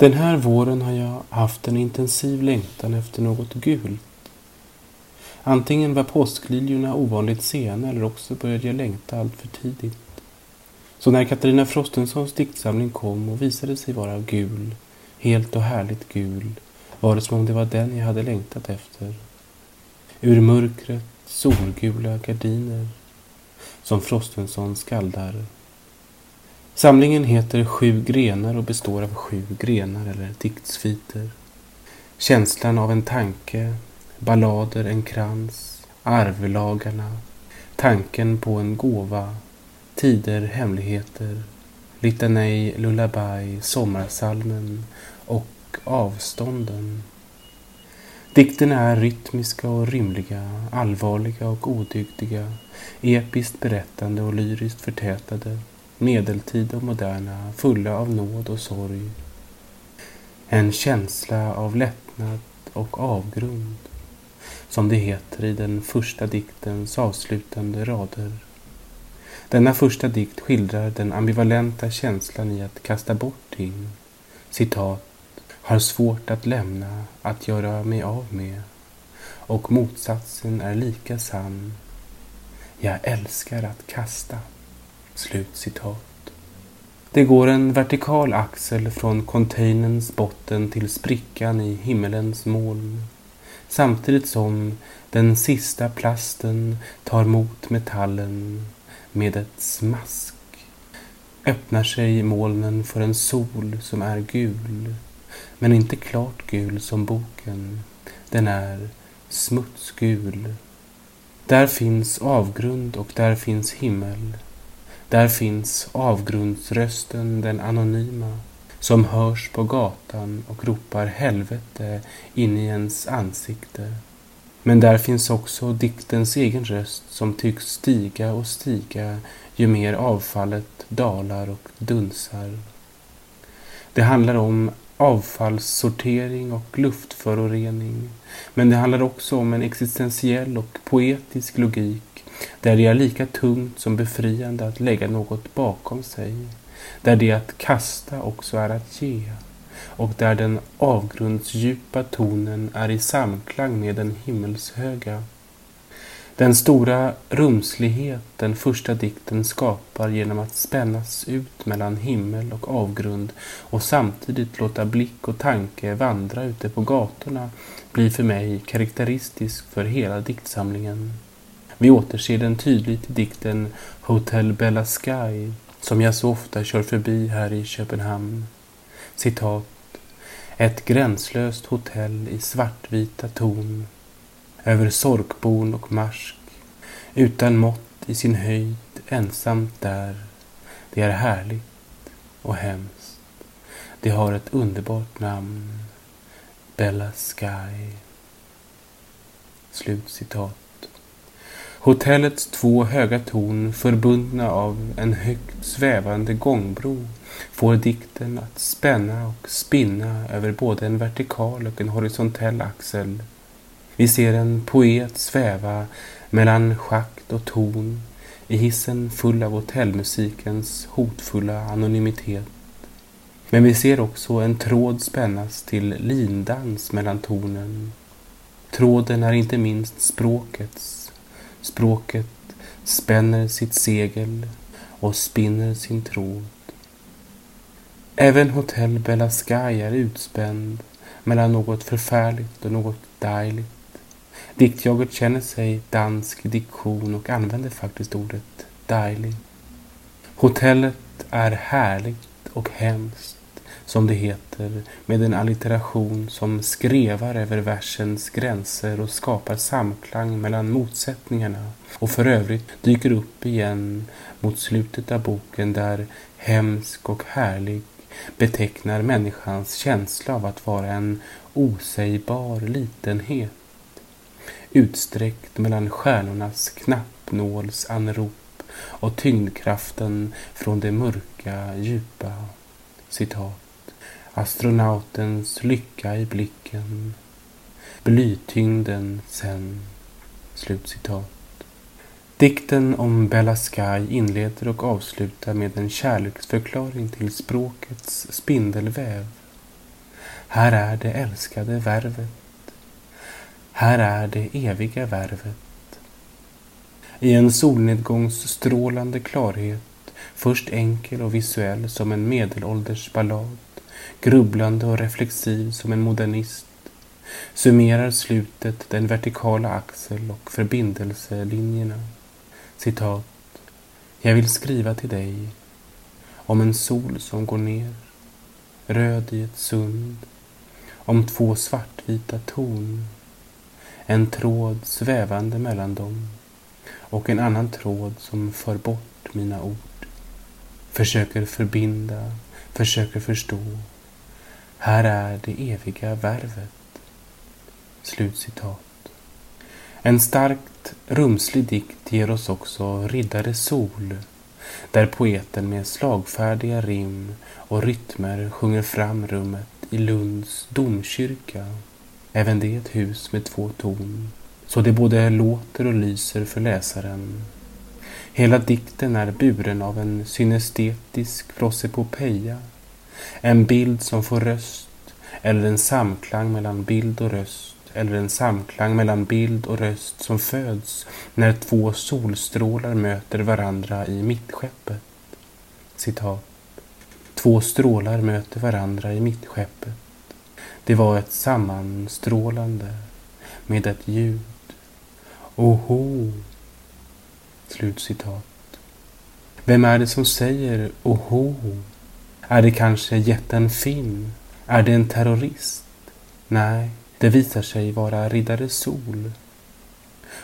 Den här våren har jag haft en intensiv längtan efter något gult. Antingen var påskliljorna ovanligt sena eller också började jag längta allt för tidigt. Så när Katarina Frostensons diktsamling kom och visade sig vara gul, helt och härligt gul, var det som om det var den jag hade längtat efter. Ur mörkret solgula gardiner som Frostenson skaldar. Samlingen heter Sju grenar och består av sju grenar eller diktsviter. Känslan av en tanke, ballader en krans, arvlagarna, tanken på en gåva, tider, hemligheter, litanej, lullaby, sommarsalmen och avstånden. Dikterna är rytmiska och rymliga, allvarliga och odygdiga, episkt berättande och lyriskt förtätade, medeltida och moderna, fulla av nåd och sorg. En känsla av lättnad och avgrund, som det heter i den första diktens avslutande rader. Denna första dikt skildrar den ambivalenta känslan i att kasta bort ting. Citat har svårt att lämna, att göra mig av med. Och motsatsen är lika sann. Jag älskar att kasta. Slut citat. Det går en vertikal axel från containerns botten till sprickan i himmelens moln. Samtidigt som den sista plasten tar mot metallen med ett smask öppnar sig molnen för en sol som är gul men inte klart gul som boken. Den är smutsgul. Där finns avgrund och där finns himmel. Där finns avgrundsrösten, den anonyma, som hörs på gatan och ropar helvete in i ens ansikte. Men där finns också diktens egen röst som tycks stiga och stiga ju mer avfallet dalar och dunsar. Det handlar om avfallssortering och luftförorening. Men det handlar också om en existentiell och poetisk logik där det är lika tungt som befriande att lägga något bakom sig. Där det att kasta också är att ge och där den avgrundsdjupa tonen är i samklang med den himmelshöga. Den stora rumslighet den första dikten skapar genom att spännas ut mellan himmel och avgrund och samtidigt låta blick och tanke vandra ute på gatorna blir för mig karaktäristisk för hela diktsamlingen. Vi återser den tydligt i dikten Hotel Bella Sky som jag så ofta kör förbi här i Köpenhamn. Citat. Ett gränslöst hotell i svartvita ton över sorkborn och marsk, utan mått i sin höjd, ensamt där. Det är härligt och hemskt. Det har ett underbart namn. Bella Sky. Slut citat. Hotellets två höga torn förbundna av en högt svävande gångbro får dikten att spänna och spinna över både en vertikal och en horisontell axel vi ser en poet sväva mellan schakt och torn i hissen full av hotellmusikens hotfulla anonymitet. Men vi ser också en tråd spännas till lindans mellan tornen. Tråden är inte minst språkets. Språket spänner sitt segel och spinner sin tråd. Även Hotell Bella Sky är utspänd mellan något förfärligt och något dejligt. Diktjaget känner sig dansk diktion och använder faktiskt ordet dejlig. Hotellet är härligt och hemskt, som det heter, med en allitteration som skrevar över versens gränser och skapar samklang mellan motsättningarna och för övrigt dyker upp igen mot slutet av boken där hemsk och härlig betecknar människans känsla av att vara en osägbar litenhet utsträckt mellan stjärnornas knappnålsanrop och tyngdkraften från det mörka, djupa. Citat. Astronautens lycka i blicken, blytyngden sen. Slutcitat. Dikten om Bella Sky inleder och avslutar med en kärleksförklaring till språkets spindelväv. Här är det älskade värvet. Här är det eviga värvet. I en solnedgångsstrålande klarhet, först enkel och visuell som en medelålders ballad, grubblande och reflexiv som en modernist, summerar slutet den vertikala axel och förbindelselinjerna. Citat. Jag vill skriva till dig om en sol som går ner, röd i ett sund, om två svartvita torn, en tråd svävande mellan dem och en annan tråd som för bort mina ord. Försöker förbinda, försöker förstå. Här är det eviga värvet. Slutcitat. En starkt rumslig dikt ger oss också Riddare Sol där poeten med slagfärdiga rim och rytmer sjunger fram rummet i Lunds domkyrka. Även det ett hus med två torn, så det både låter och lyser för läsaren. Hela dikten är buren av en synestetisk prosepopeia, en bild som får röst eller en samklang mellan bild och röst eller en samklang mellan bild och röst som föds när två solstrålar möter varandra i mittskeppet. Citat. Två strålar möter varandra i mittskeppet. Det var ett sammanstrålande med ett ljud. Oho! Slutcitat. Vem är det som säger oho? Är det kanske jätten Finn? Är det en terrorist? Nej, det visar sig vara Riddare Sol.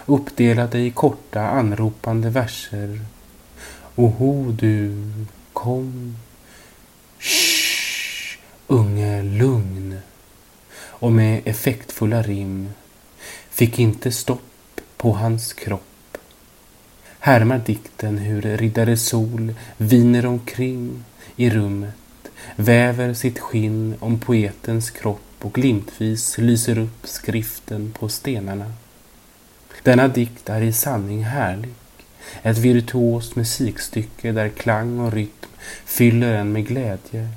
Uppdelade i korta anropande verser. Oho du, kom. Shh, unge lugn. Och med effektfulla rim. Fick inte stopp på hans kropp. Härmar dikten hur Riddare Sol viner omkring i rummet, väver sitt skinn om poetens kropp och glimtvis lyser upp skriften på stenarna. Denna dikt är i sanning härlig. Ett virtuost musikstycke där klang och rytm fyller en med glädje.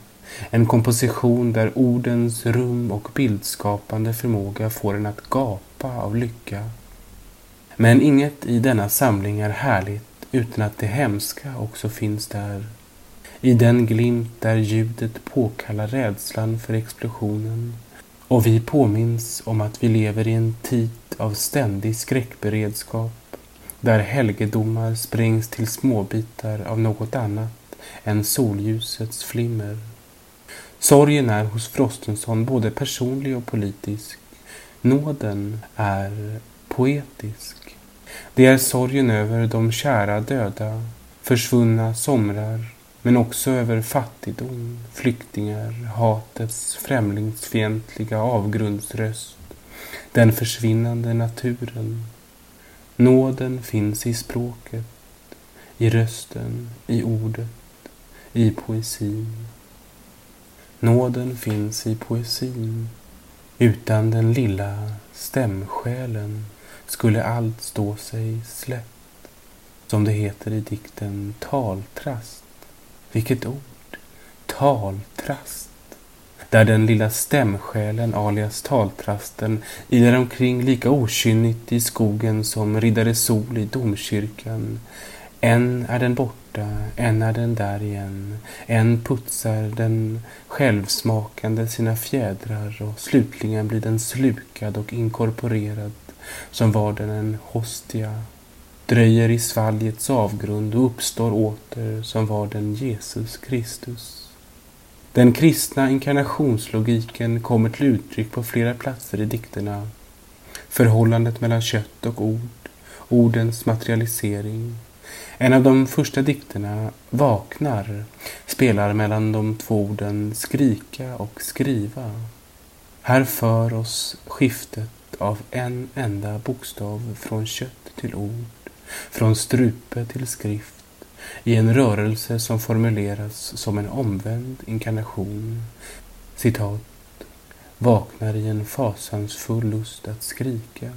En komposition där ordens rum och bildskapande förmåga får en att gapa av lycka. Men inget i denna samling är härligt utan att det hemska också finns där. I den glimt där ljudet påkallar rädslan för explosionen och vi påminns om att vi lever i en tid av ständig skräckberedskap där helgedomar sprängs till småbitar av något annat än solljusets flimmer. Sorgen är hos Frostenson både personlig och politisk. Nåden är poetisk. Det är sorgen över de kära döda, försvunna somrar, men också över fattigdom, flyktingar, hatets främlingsfientliga avgrundsröst, den försvinnande naturen. Nåden finns i språket, i rösten, i ordet, i poesin. Nåden finns i poesin. Utan den lilla stämsjälen skulle allt stå sig slätt, som det heter i dikten Taltrast. Vilket ord! Taltrast. Där den lilla stämsjälen alias taltrasten ilar omkring lika okynnigt i skogen som riddare Sol i domkyrkan. Än är den borta, än är den där igen. Än putsar den självsmakande sina fjädrar och slutligen blir den slukad och inkorporerad som var den en hostia dröjer i svalgets avgrund och uppstår åter som var den Jesus Kristus. Den kristna inkarnationslogiken kommer till uttryck på flera platser i dikterna. Förhållandet mellan kött och ord, ordens materialisering. En av de första dikterna, Vaknar, spelar mellan de två orden skrika och skriva. Här för oss skiftet av en enda bokstav från kött till ord från strupe till skrift i en rörelse som formuleras som en omvänd inkarnation. Citat. Vaknar i en fasansfull lust att skrika.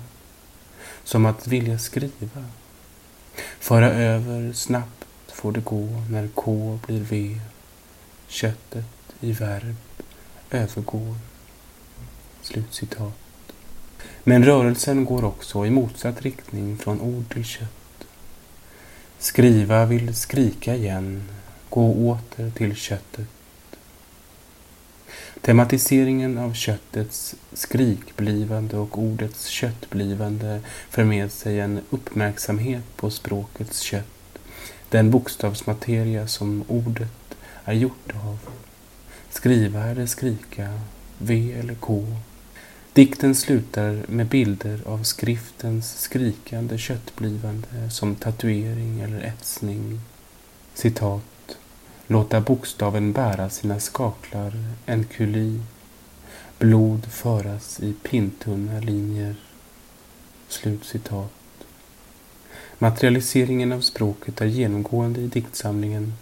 Som att vilja skriva. Föra över snabbt får det gå när K blir V. Köttet i verb övergår. Slutcitat. Men rörelsen går också i motsatt riktning från ord till kött. Skriva vill skrika igen, gå åter till köttet. Tematiseringen av köttets skrikblivande och ordets köttblivande för med sig en uppmärksamhet på språkets kött, den bokstavsmateria som ordet är gjort av. Skriva eller skrika, V eller K. Dikten slutar med bilder av skriftens skrikande köttblivande som tatuering eller etsning. Citat låta bokstaven bära sina skaklar, en kuli, blod föras i pintunna linjer. Slut citat. Materialiseringen av språket är genomgående i diktsamlingen,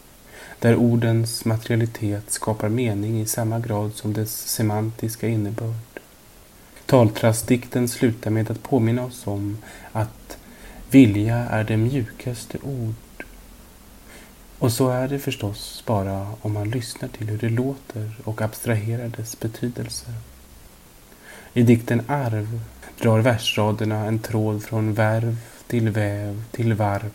där ordens materialitet skapar mening i samma grad som dess semantiska innebörd. Taltrastdikten slutar med att påminna oss om att vilja är det mjukaste ord och så är det förstås bara om man lyssnar till hur det låter och abstraherar dess betydelse. I dikten Arv drar versraderna en tråd från värv till väv till varp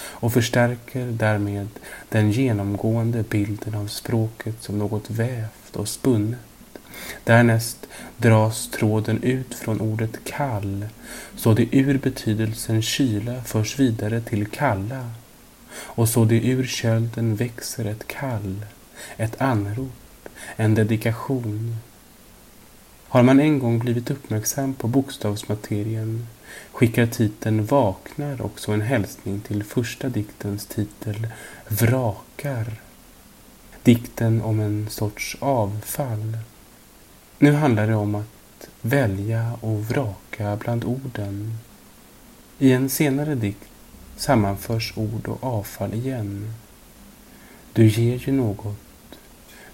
och förstärker därmed den genomgående bilden av språket som något vävt och spunnet. Därnäst dras tråden ut från ordet kall så det ur betydelsen kyla förs vidare till kalla och så det ur kölden växer ett kall, ett anrop, en dedikation. Har man en gång blivit uppmärksam på bokstavsmaterien skickar titeln Vaknar också en hälsning till första diktens titel Vrakar. Dikten om en sorts avfall. Nu handlar det om att välja och vraka bland orden. I en senare dikt sammanförs ord och avfall igen. Du ger ju något.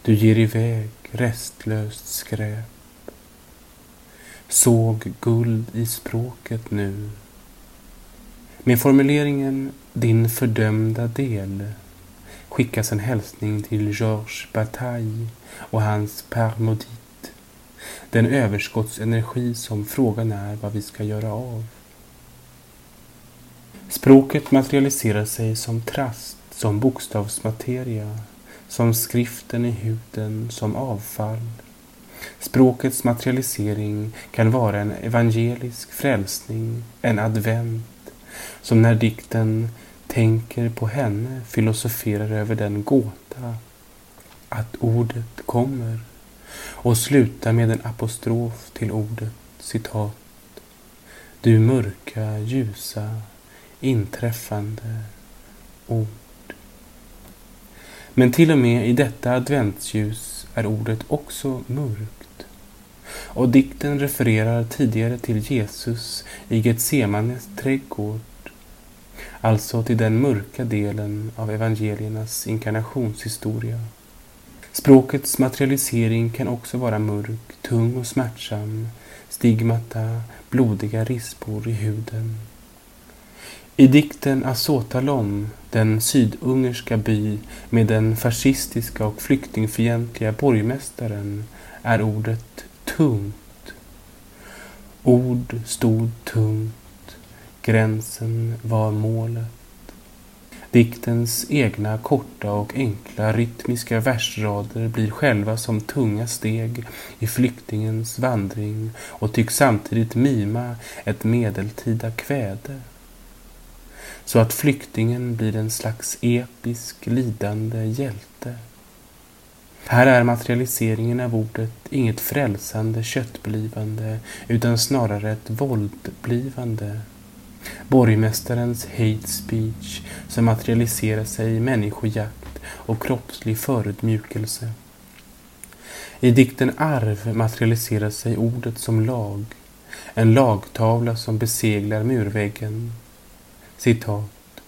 Du ger iväg restlöst skräp. Såg guld i språket nu. Med formuleringen din fördömda del skickas en hälsning till Georges Bataille och hans Permodit. Den överskottsenergi som frågan är vad vi ska göra av. Språket materialiserar sig som trast, som bokstavsmateria, som skriften i huden, som avfall. Språkets materialisering kan vara en evangelisk frälsning, en advent, som när dikten tänker på henne filosoferar över den gåta att ordet kommer och slutar med en apostrof till ordet, citat. Du mörka, ljusa, inträffande ord. Men till och med i detta adventsljus är ordet också mörkt. Och dikten refererar tidigare till Jesus i Getsemanes trädgård, alltså till den mörka delen av evangeliernas inkarnationshistoria. Språkets materialisering kan också vara mörk, tung och smärtsam, stigmata, blodiga rispor i huden. I dikten Asotalon, den sydungerska by med den fascistiska och flyktingfientliga borgmästaren, är ordet tungt. Ord stod tungt, gränsen var målet. Diktens egna korta och enkla rytmiska versrader blir själva som tunga steg i flyktingens vandring och tycks samtidigt mima ett medeltida kväde så att flyktingen blir en slags episk lidande hjälte. Här är materialiseringen av ordet inget frälsande köttblivande utan snarare ett våldblivande. Borgmästarens hate speech som materialiserar sig i människojakt och kroppslig förödmjukelse. I dikten Arv materialiserar sig ordet som lag, en lagtavla som beseglar murväggen citat,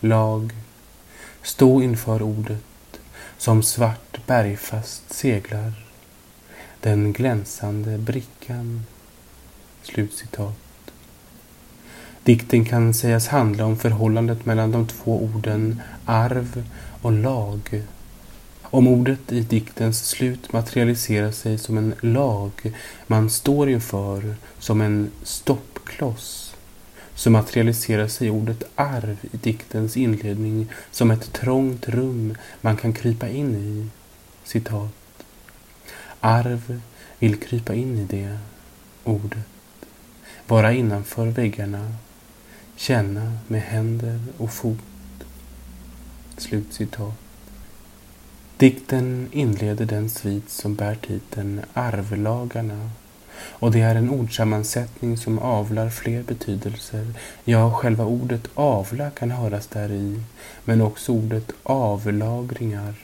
lag, stå inför ordet som svart bergfast seglar, den glänsande brickan. Slutcitat. Dikten kan sägas handla om förhållandet mellan de två orden arv och lag Om ordet i diktens slut materialiserar sig som en lag man står inför, som en stoppkloss, så materialiserar sig ordet arv i diktens inledning som ett trångt rum man kan krypa in i. Citat. Arv vill krypa in i det ordet, vara innanför väggarna, känna med händer och fot. Slutcitat. Dikten inleder den svit som bär titeln Arvlagarna och det är en ordsammansättning som avlar fler betydelser. Ja, själva ordet avla kan höras där i, men också ordet avlagringar.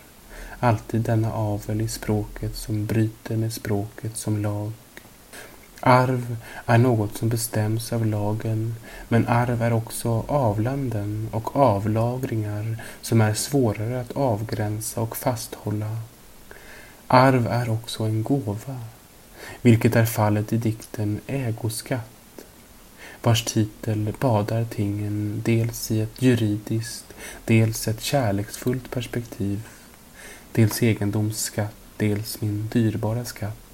Alltid denna avel i språket som bryter med språket som lag. Arv är något som bestäms av lagen, men arv är också avlanden och avlagringar som är svårare att avgränsa och fasthålla. Arv är också en gåva, vilket är fallet i dikten Ägoskatt, vars titel badar tingen dels i ett juridiskt, dels ett kärleksfullt perspektiv, dels egendomsskatt, dels min dyrbara skatt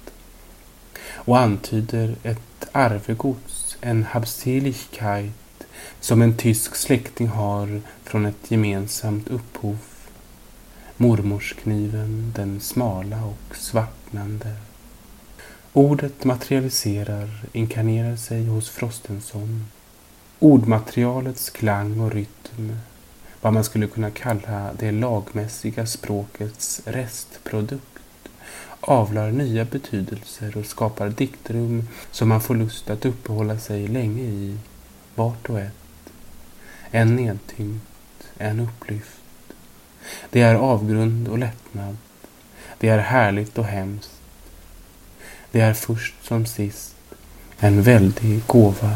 och antyder ett arvegods, en Habseligkeit, som en tysk släkting har från ett gemensamt upphov. Mormorskniven, den smala och svartnande. Ordet materialiserar, inkarnerar sig hos Frostenson. Ordmaterialets klang och rytm, vad man skulle kunna kalla det lagmässiga språkets restprodukt avlar nya betydelser och skapar diktrum som man får lust att uppehålla sig länge i, vart och ett. En nedtyngt, en upplyft. Det är avgrund och lättnad. Det är härligt och hemskt. Det är först som sist en väldig gåva.